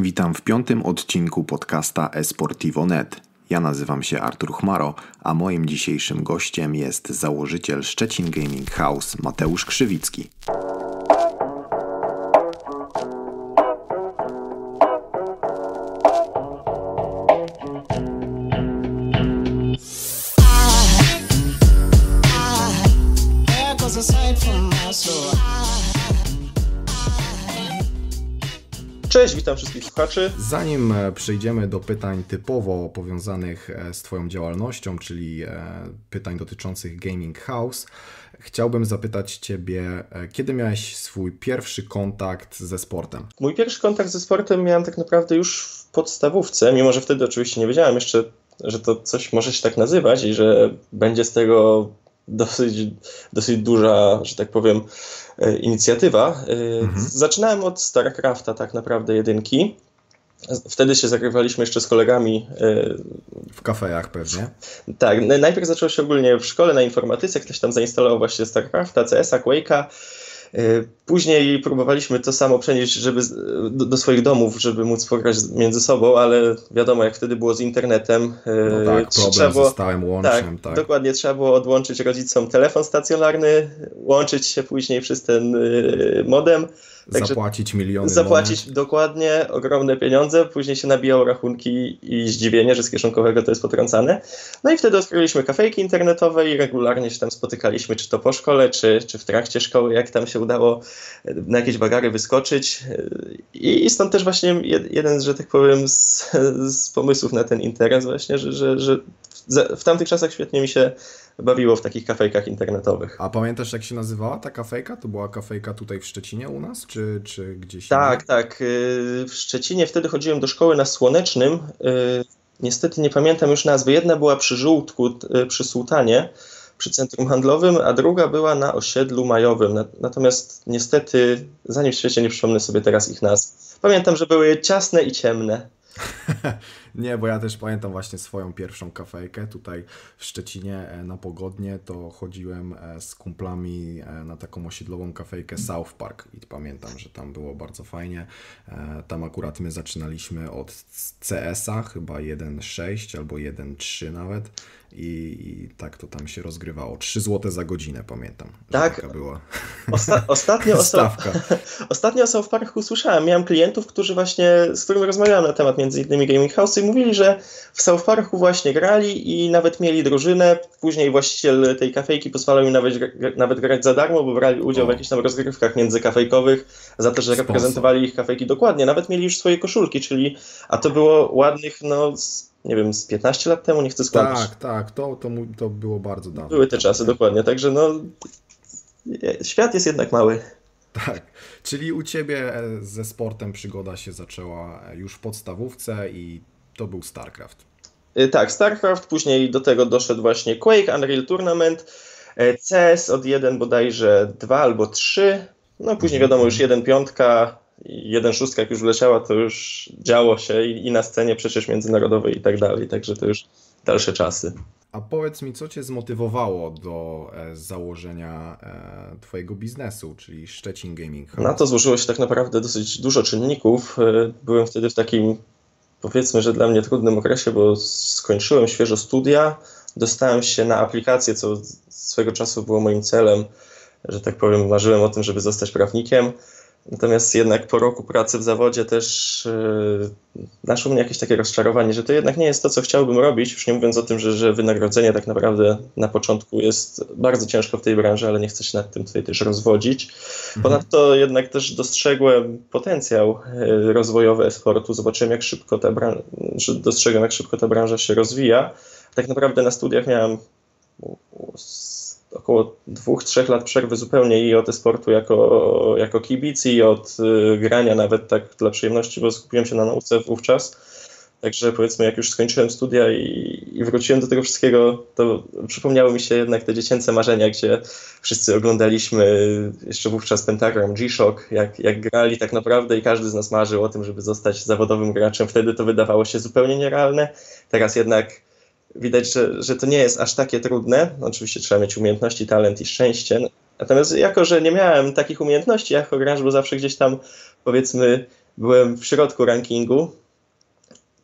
Witam w piątym odcinku podcasta Esportivo.net. Ja nazywam się Artur Chmaro, a moim dzisiejszym gościem jest założyciel Szczecin Gaming House Mateusz Krzywicki. Wszystkich słuchaczy. Zanim e, przejdziemy do pytań typowo powiązanych e, z Twoją działalnością, czyli e, pytań dotyczących Gaming House, chciałbym zapytać Ciebie, kiedy miałeś swój pierwszy kontakt ze sportem? Mój pierwszy kontakt ze sportem miałem tak naprawdę już w podstawówce, mimo że wtedy oczywiście nie wiedziałem jeszcze, że to coś może się tak nazywać i że będzie z tego dosyć, dosyć duża, że tak powiem, e, inicjatywa. E, Zaczynałem od StarCrafta tak naprawdę jedynki. Wtedy się zagrywaliśmy jeszcze z kolegami e, W kafejach pewnie. Tak, najpierw zaczęło się ogólnie w szkole na informatyce, ktoś tam zainstalował właśnie StarCrafta, CS-a, Quake'a. Y, Później próbowaliśmy to samo przenieść żeby, do, do swoich domów, żeby móc pograć między sobą, ale wiadomo, jak wtedy było z internetem. y, No tak, problem było- ze stałym łączem, tak, tak. dokładnie. Trzeba było odłączyć rodzicom telefon stacjonarny, łączyć się później przez ten y, modem. Także Zapłacić miliony zapłacić monet. dokładnie ogromne pieniądze, później się nabijało rachunki i zdziwienie, że z kieszonkowego to jest potrącane. No i wtedy odkryliśmy kafejki internetowe i regularnie się tam spotykaliśmy, czy to po szkole, czy, czy w trakcie szkoły, jak tam się udało e, na jakieś bagary wyskoczyć. I i stąd też właśnie jed- jeden, że tak powiem, z, z pomysłów na ten interes właśnie, że, że, że w tamtych czasach świetnie mi się bawiło w takich kafejkach internetowych. A pamiętasz jak się nazywała ta kafejka? To była kafejka tutaj w Szczecinie u nas, czy, czy gdzieś Tak, indziej? tak. y, W Szczecinie wtedy chodziłem do szkoły na Słonecznym. y, Niestety nie pamiętam już nazwy. Jedna była przy Żółtku, y, przy Sułtanie, przy centrum handlowym, a druga była na osiedlu majowym. Na- Natomiast niestety, zanim w świecie nie przypomnę sobie teraz ich nazw. Pamiętam, że były ciasne i ciemne. Nie, bo ja też pamiętam właśnie swoją pierwszą kafejkę tutaj w Szczecinie e, na Pogodnie, to chodziłem e, z kumplami e, na taką osiedlową kafejkę South Park i pamiętam, że tam było bardzo fajnie. Tam akurat my zaczynaliśmy od CS-a, chyba 1.6 albo 1.3 nawet i, i tak to tam się rozgrywało. 3 zł za godzinę pamiętam, Tak. taka była Osta- ostatnio, stawka. Ostatnio o South Parku usłyszałem. Miałem klientów, którzy właśnie, z którymi rozmawiałem na temat między innymi Gaming House i mówili, że w South Parku właśnie grali i nawet mieli drużynę. Później właściciel tej kafejki pozwalał im nawet, nawet grać za darmo, bo brali udział w jakichś tam rozgrywkach międzykafejkowych za to, że Sponsor. reprezentowali ich kafejki dokładnie. Nawet mieli już swoje koszulki, czyli a to było ładnych, no nie wiem, z 15 lat temu, nie chcę skłamać. Tak, tak, to, to, to było bardzo dawno. Były te czasy, dokładnie. Także no, świat jest jednak mały. Tak, czyli u Ciebie e, ze sportem przygoda się zaczęła e, już w podstawówce i to był StarCraft. Y, Tak, StarCraft, później do tego doszedł właśnie Quake, Unreal Tournament, e, CS od 1 bodajże 2 albo 3, no później wiadomo już 1 piątka, i 1 szóstka jak już wleciała, to już działo się i, i na scenie przecież międzynarodowej i tak dalej, także to już dalsze czasy. A powiedz mi, co Cię zmotywowało do e, założenia e, Twojego biznesu, czyli Szczecin Gaming? Na to złożyło się tak naprawdę dosyć dużo czynników. Byłem wtedy w takim, powiedzmy, że dla mnie trudnym okresie, bo skończyłem świeżo studia, dostałem się na aplikację, co swego czasu było moim celem, że tak powiem, marzyłem o tym, żeby zostać prawnikiem. Natomiast jednak po roku pracy w zawodzie też e, naszło mnie jakieś takie rozczarowanie, że to jednak nie jest to, co chciałbym robić, już nie mówiąc o tym, że, że wynagrodzenie tak naprawdę na początku jest bardzo ciężko w tej branży, ale nie chcę się nad tym tutaj też rozwodzić. Ponadto jednak też dostrzegłem potencjał e, rozwojowy e-sportu, zobaczyłem jak szybko ta branża, dostrzegłem jak szybko ta branża się rozwija. Tak naprawdę na studiach miałem około dwóch, trzech lat przerwy zupełnie i od e-sportu jako, jako kibic i od y, grania nawet tak dla przyjemności, bo skupiłem się na nauce wówczas. Także powiedzmy, jak już skończyłem studia i, i wróciłem do tego wszystkiego, to przypomniały mi się jednak te dziecięce marzenia, gdzie wszyscy oglądaliśmy jeszcze wówczas Pentagram, G-Shock, jak, jak grali tak naprawdę i każdy z nas marzył o tym, żeby zostać zawodowym graczem. Wtedy to wydawało się zupełnie nierealne. Teraz jednak widać, że, że to nie jest aż takie trudne. Oczywiście trzeba mieć umiejętności, talent i szczęście. Natomiast jako, że nie miałem takich umiejętności jako gracz, bo zawsze gdzieś tam powiedzmy byłem w środku rankingu,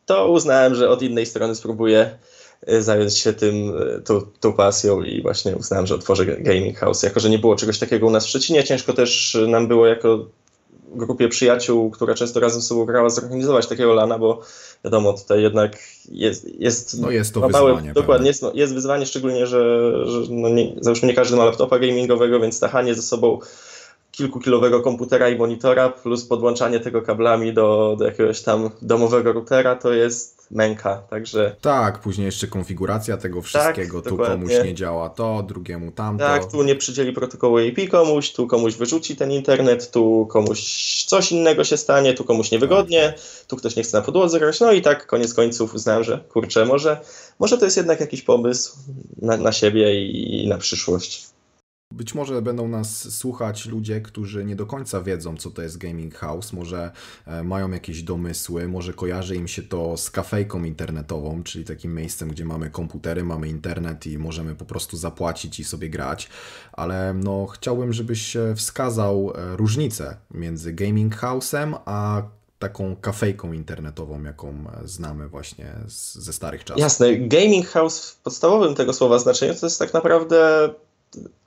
to uznałem, że od innej strony spróbuję y, zająć się tym, y, tą, tą pasją i właśnie uznałem, że otworzę gaming house. Jako, że nie było czegoś takiego u nas w Szczecinie, ciężko też nam było jako grupie przyjaciół, która często razem z sobą grała, zorganizować takiego lana, bo wiadomo, tutaj jednak jest... jest no jest to no, wyzwanie. Małe, dokładnie, jest, no, jest wyzwanie, szczególnie, że, że no nie, załóżmy nie każdy ma laptopa gamingowego, więc stachanie ze sobą kilkukilowego komputera i monitora plus podłączanie tego kablami do, do jakiegoś tam domowego routera to jest męka, także... Tak, później jeszcze konfiguracja tego tak, wszystkiego, tak, tu komuś nie działa to, drugiemu tamto. Tak, tu nie przydzieli protokołu IP komuś, tu komuś wyrzuci ten internet, tu komuś coś innego się stanie, tu komuś niewygodnie, tak. tu ktoś nie chce na podłodze grać, no i tak koniec końców uznałem, że kurczę, może, może to jest jednak jakiś pomysł na, na siebie i, i na przyszłość. Być może będą nas słuchać ludzie, którzy nie do końca wiedzą, co to jest gaming house, może e, mają jakieś domysły, może kojarzy im się to z kafejką internetową, czyli takim miejscem, gdzie mamy komputery, mamy internet i możemy po prostu zapłacić i sobie grać, ale no chciałbym, żebyś wskazał e, różnicę między gaming house'em a taką kafejką internetową, jaką e, znamy właśnie z, ze starych czasów. Jasne, gaming house w podstawowym tego słowa znaczeniu to jest tak naprawdę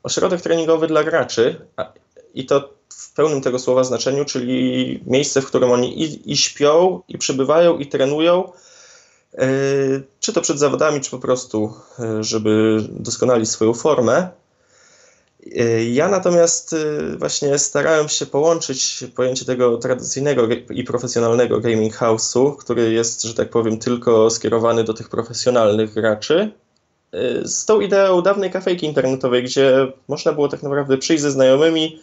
ośrodek treningowy dla graczy i to w pełnym tego słowa znaczeniu, czyli miejsce, w którym oni i, i śpią, i przebywają, i trenują, yy, czy to przed zawodami, czy po prostu, yy, żeby doskonalić swoją formę. Yy, ja natomiast właśnie starałem się połączyć pojęcie tego tradycyjnego i profesjonalnego gaming house'u, który jest, że tak powiem, tylko skierowany do tych profesjonalnych graczy, z tą ideą dawnej kafejki internetowej, gdzie można było tak naprawdę przyjść ze znajomymi,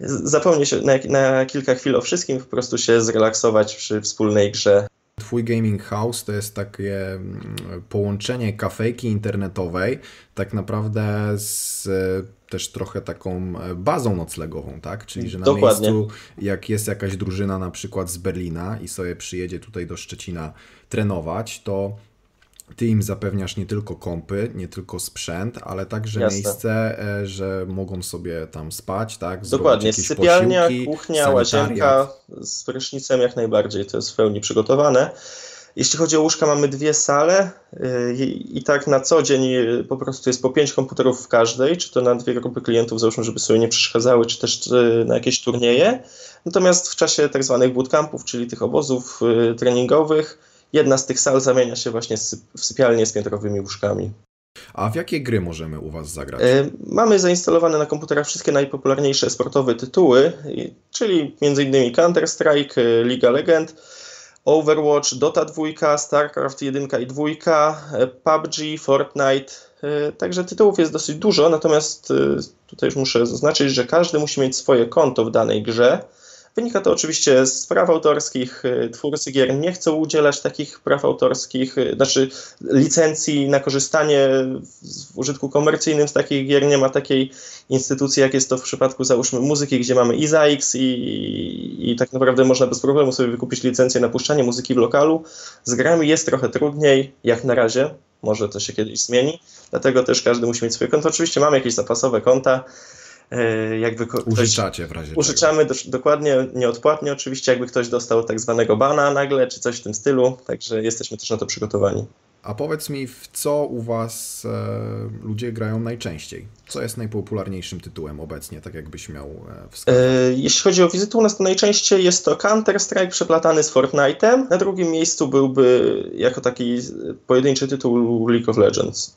zapomnieć na, na kilka chwil o wszystkim, po prostu się zrelaksować przy wspólnej grze. Twój gaming house to jest takie mm, połączenie kafejki internetowej tak naprawdę z też trochę taką e, bazą noclegową, tak? Czyli, że na Dokładnie. miejscu, jak jest jakaś drużyna na przykład z Berlina i sobie przyjedzie tutaj do Szczecina trenować, to ty im zapewniasz nie tylko kąpy, nie tylko sprzęt, ale także Jasne. miejsce, e, że mogą sobie tam spać, tak? Dokładnie, sypialnia, kuchnia, łazienka z prysznicem jak najbardziej, to jest w pełni przygotowane. Jeśli chodzi o łóżka, mamy dwie sale e, i, i, tak na co dzień e, po prostu jest po pięć komputerów w każdej, czy to na dwie grupy klientów, załóżmy, żeby sobie nie przeszkadzały, czy też na jakieś turnieje. Natomiast w czasie tak zwanych bootcampów, czyli tych obozów treningowych, jedna z tych sal zamienia się właśnie w sypialnię z piętrowymi łóżkami. A w jakie gry możemy u Was zagrać? E, mamy zainstalowane na komputerach wszystkie najpopularniejsze sportowe tytuły, czyli m.in. Counter-Strike, e, Liga Legend, Overwatch, Dota 2, StarCraft 1 i 2, e, PUBG, Fortnite. Także tytułów jest dosyć dużo, natomiast tutaj już muszę zaznaczyć, że każdy musi mieć swoje konto w danej grze Wynika to oczywiście z praw autorskich. Y, twórcy gier nie chcą udzielać takich praw autorskich, y, znaczy licencji na korzystanie w użytku komercyjnym z takich gier. Nie ma takiej instytucji, jak jest to w przypadku, załóżmy, muzyki, gdzie mamy IZAX i, i, tak naprawdę można bez problemu sobie wykupić licencję na puszczanie muzyki w lokalu. Z grami jest trochę trudniej, jak na razie. Może to się kiedyś zmieni. Dlatego też każdy musi mieć swoje konto. Oczywiście mamy jakieś zapasowe konta jakby Użyczacie w razie Użyczamy do, dokładnie, nieodpłatnie oczywiście, jakby ktoś dostał tak zwanego bana nagle, czy coś w tym stylu, także jesteśmy też na to przygotowani. A powiedz mi, w co u Was e, ludzie grają najczęściej? Co jest najpopularniejszym tytułem obecnie, tak jakbyś miał e, wskazać? E, jeśli chodzi o wizytę u nas, to najczęściej jest to Counter-Strike przeplatany z Fortnite'em. Na drugim miejscu byłby jako taki pojedynczy tytuł League of Legends.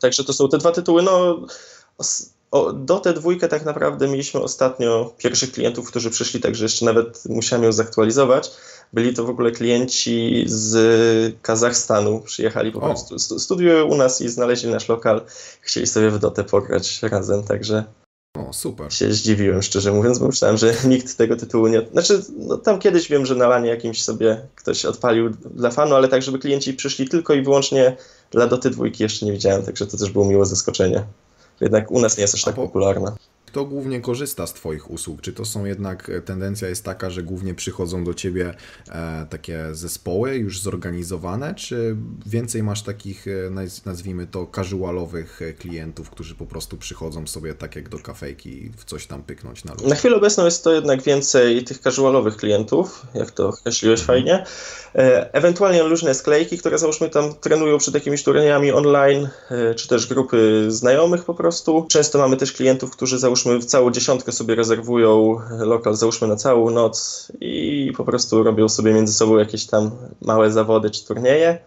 Także to są te dwa tytuły. No, o, do tę dwójkę tak naprawdę mieliśmy ostatnio pierwszych klientów, którzy przyszli, także jeszcze nawet musiałem ją zaktualizować. Byli to w ogóle klienci z Kazachstanu, przyjechali po prostu, studiują u nas i znaleźli nasz lokal, chcieli sobie w Dotę pograć razem, także o, super. Się zdziwiłem, szczerze mówiąc, bo myślałem, że nikt tego tytułu nie. Znaczy, no, tam kiedyś wiem, że na lanie jakimś sobie ktoś odpalił dla fanu, ale tak, żeby klienci przyszli tylko i wyłącznie dla Doty dwójki jeszcze nie widziałem, także to też było miłe zaskoczenie jednak u nas nie jest aż tak popularna. Kto głównie korzysta z Twoich usług? Czy to są jednak, e, tendencja jest taka, że głównie przychodzą do Ciebie e, takie zespoły już zorganizowane, czy więcej masz takich, e, naz- nazwijmy to, casualowych klientów, którzy po prostu przychodzą sobie tak jak do kafejki w coś tam pyknąć na luzie? Na chwilę obecną jest to jednak więcej tych casualowych klientów, jak to określiłeś fajnie. E, Ewentualnie różne sklejki, które załóżmy tam trenują przed jakimiś turniejami online, czy też grupy znajomych po prostu. Często mamy też klientów, którzy załóżmy w całą dziesiątkę sobie rezerwują lokal, załóżmy na całą noc i po prostu robią sobie między sobą jakieś tam małe zawody czy turnieje.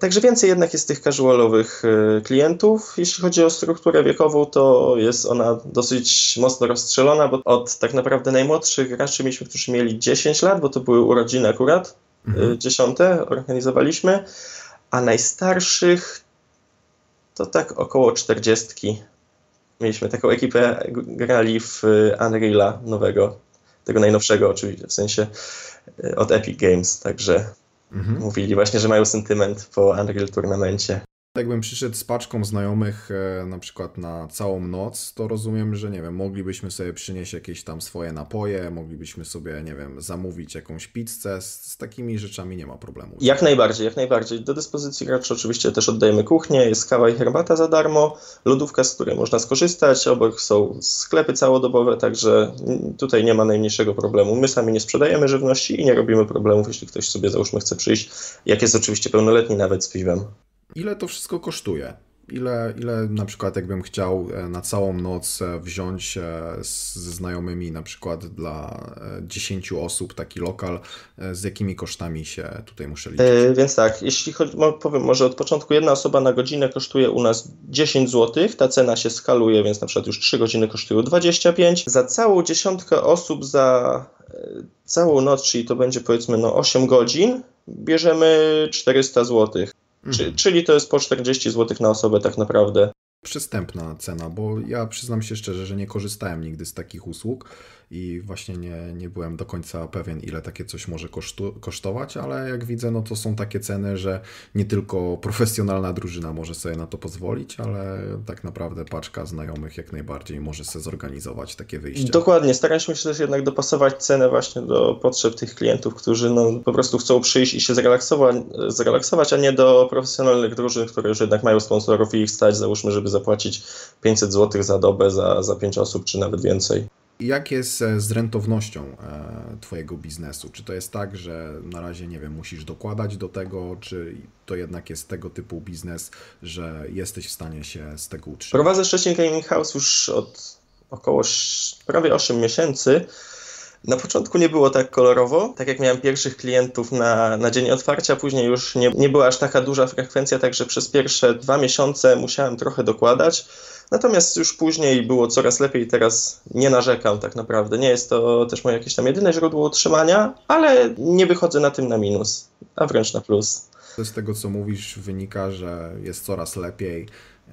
Także więcej jednak jest tych casualowych e, klientów. Jeśli chodzi o strukturę wiekową, to jest ona dosyć mocno rozstrzelona, bo od tak naprawdę najmłodszych graczy mieliśmy, którzy mieli 10 lat, bo to były urodziny akurat, mhm. dziesiąte organizowaliśmy, a najstarszych to tak około 40. Mieliśmy taką ekipę, grali w e, Unreala nowego, tego najnowszego oczywiście, w sensie e, od Epic Games, także Mhm. mówili właśnie, że mają sentyment po Unreal Tournamencie. Jakbym przyszedł z paczką znajomych e, na przykład na całą noc, to rozumiem, że nie wiem, moglibyśmy sobie przynieść jakieś tam swoje napoje, moglibyśmy sobie, nie wiem, zamówić jakąś pizzę, z, z takimi rzeczami nie ma problemu. Jak najbardziej, jak najbardziej. Do dyspozycji graczy oczywiście też oddajemy kuchnię, jest kawa i herbata za darmo, lodówka, z której można skorzystać, obok są sklepy całodobowe, także tutaj nie ma najmniejszego problemu. My sami nie sprzedajemy żywności i nie robimy problemów, jeśli ktoś sobie załóżmy chce przyjść, jak jest oczywiście pełnoletni nawet z piwem. Ile to wszystko kosztuje? Ile, ile na przykład jakbym chciał e, na całą noc e, wziąć e, ze znajomymi na przykład dla e, 10 osób taki lokal, z jakimi kosztami się tutaj muszę liczyć? Więc tak, jeśli chodzi, powiem może od początku, jedna osoba na godzinę kosztuje u nas 10 zł, ta cena się skaluje, więc na przykład już 3 godziny kosztują 25. Za całą dziesiątkę osób za całą noc, czyli to będzie powiedzmy no 8 godzin, bierzemy 400 zł. Czy, czyli to jest po 40 zł na osobę tak naprawdę. Przystępna cena, bo ja przyznam się szczerze, że nie korzystałem nigdy z takich usług i właśnie nie, nie byłem do końca pewien, ile takie coś może kosztu, kosztować, ale jak widzę, no to są takie ceny, że nie tylko profesjonalna drużyna może sobie na to pozwolić, ale tak naprawdę paczka znajomych jak najbardziej może sobie zorganizować takie wyjście. Dokładnie, staraliśmy się też jednak dopasować cenę właśnie do potrzeb tych klientów, którzy no, po prostu chcą przyjść i się zrelaksować, zrelaksować, a nie do profesjonalnych drużyn, które już jednak mają sponsorów i ich stać, załóżmy, żeby zapłacić 500 zł za dobę, za, za 5 osób, czy nawet więcej. Jak jest e, z rentownością e, Twojego biznesu? Czy to jest tak, że na razie, nie wiem, musisz dokładać do tego, czy to jednak jest tego typu biznes, że jesteś w stanie się z tego utrzymać? Prowadzę Szczecin Gaming House już od około prawie 8 miesięcy. Na początku nie było tak kolorowo, tak jak miałem pierwszych klientów na, na dzień otwarcia, później już nie, nie była aż taka duża frekwencja, także przez pierwsze dwa miesiące musiałem trochę dokładać. Natomiast już później było coraz lepiej, teraz nie narzekam tak naprawdę. Nie jest to też moje jakieś tam jedyne źródło utrzymania, ale nie wychodzę na tym na minus, a wręcz na plus. Z tego, co mówisz, wynika, że jest coraz lepiej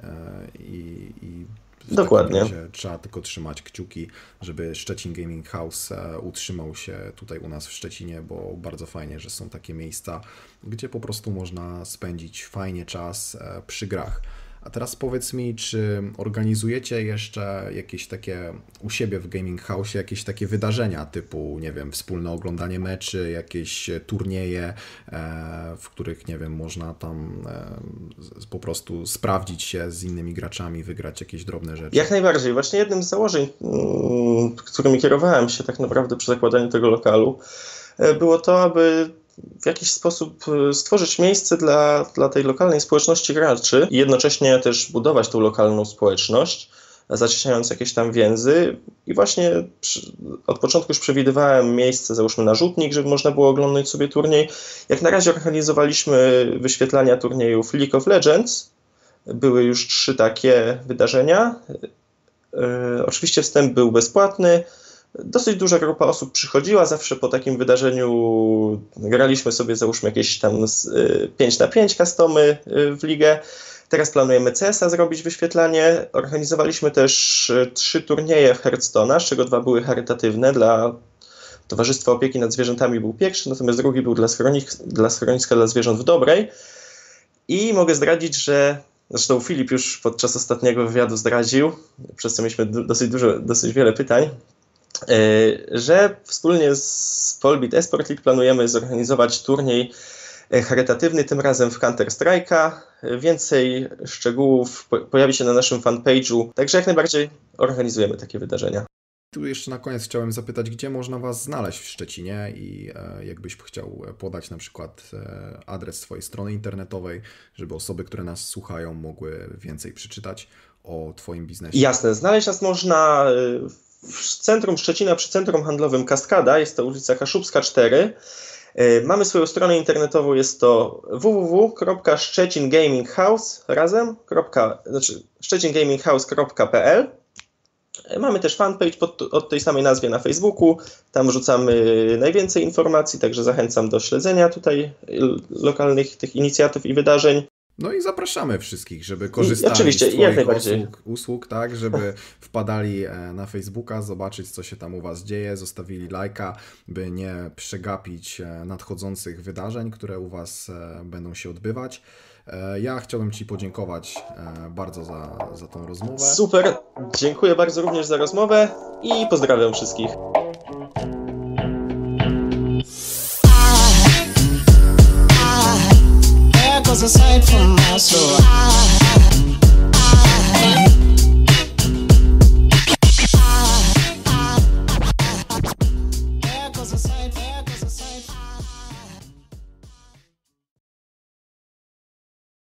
e, i, i w Dokładnie. trzeba tylko trzymać kciuki, żeby Szczecin Gaming House e, utrzymał się tutaj u nas w Szczecinie, bo bardzo fajnie, że są takie miejsca, gdzie po prostu można spędzić fajnie czas e, przy grach. A teraz powiedz mi, czy organizujecie jeszcze jakieś takie u siebie w Gaming House jakieś takie wydarzenia typu, nie wiem, wspólne oglądanie meczy, jakieś turnieje, e, w których, nie wiem, można tam e, po prostu sprawdzić się z innymi graczami, wygrać jakieś drobne rzeczy. Jak najbardziej. Właśnie jednym z założeń, mm, którymi kierowałem się tak naprawdę przy zakładaniu tego lokalu, e, było to, aby w jakiś sposób e, stworzyć miejsce dla, dla tej lokalnej społeczności graczy i jednocześnie też budować tą lokalną społeczność, zacieśniając jakieś tam więzy. I właśnie przy, od początku już przewidywałem miejsce, załóżmy na rzutnik, żeby można było oglądać sobie turniej. Jak na razie organizowaliśmy wyświetlania turniejów League of Legends. Były już trzy takie wydarzenia. E, Oczywiście wstęp był bezpłatny. Dosyć duża grupa osób przychodziła. Zawsze po takim wydarzeniu graliśmy sobie, załóżmy, jakieś tam z, e, 5 na 5 customy e, w ligę. Teraz planujemy CS-a zrobić wyświetlanie. Organizowaliśmy też e, trzy turnieje w Hearthstone'a, z czego dwa były charytatywne dla Towarzystwa Opieki nad Zwierzętami był pierwszy, natomiast drugi był dla, schronik, dla schroniska dla zwierząt w Dobrej. I mogę zdradzić, że zresztą Filip już podczas ostatniego wywiadu zdradził, przez co mieliśmy dosyć dużo, dosyć wiele pytań, że wspólnie z Polbit Esport League planujemy zorganizować turniej charytatywny, tym razem w Counter Strike'a. Więcej szczegółów pojawi się na naszym fanpage'u, także jak najbardziej organizujemy takie wydarzenia. Tu jeszcze na koniec chciałem zapytać, gdzie można Was znaleźć w Szczecinie i e, jakbyś chciał podać na przykład e, adres swojej strony internetowej, żeby osoby, które nas słuchają, mogły więcej przeczytać o Twoim biznesie. Jasne, znaleźć nas można e, w centrum Szczecina przy centrum handlowym Kaskada, jest to ulica Kaszubska 4. Mamy swoją stronę internetową, jest to www.szczecingaminghouse razem, znaczy szczecingaminghouse.pl Mamy też fanpage pod, od tej samej nazwie na Facebooku. Tam wrzucamy najwięcej informacji, także zachęcam do śledzenia tutaj lokalnych tych inicjatyw i wydarzeń. No i zapraszamy wszystkich, żeby korzystali Oczywiście, z Twoich usług, usług, tak, żeby wpadali e, na Facebooka, zobaczyć co się tam u Was dzieje, zostawili lajka, by nie przegapić e, nadchodzących wydarzeń, które u Was e, będą się odbywać. Ja chciałbym Ci podziękować bardzo za, za tą rozmowę. Super, dziękuję bardzo również za rozmowę i pozdrawiam wszystkich. Was a sight for my soul. I,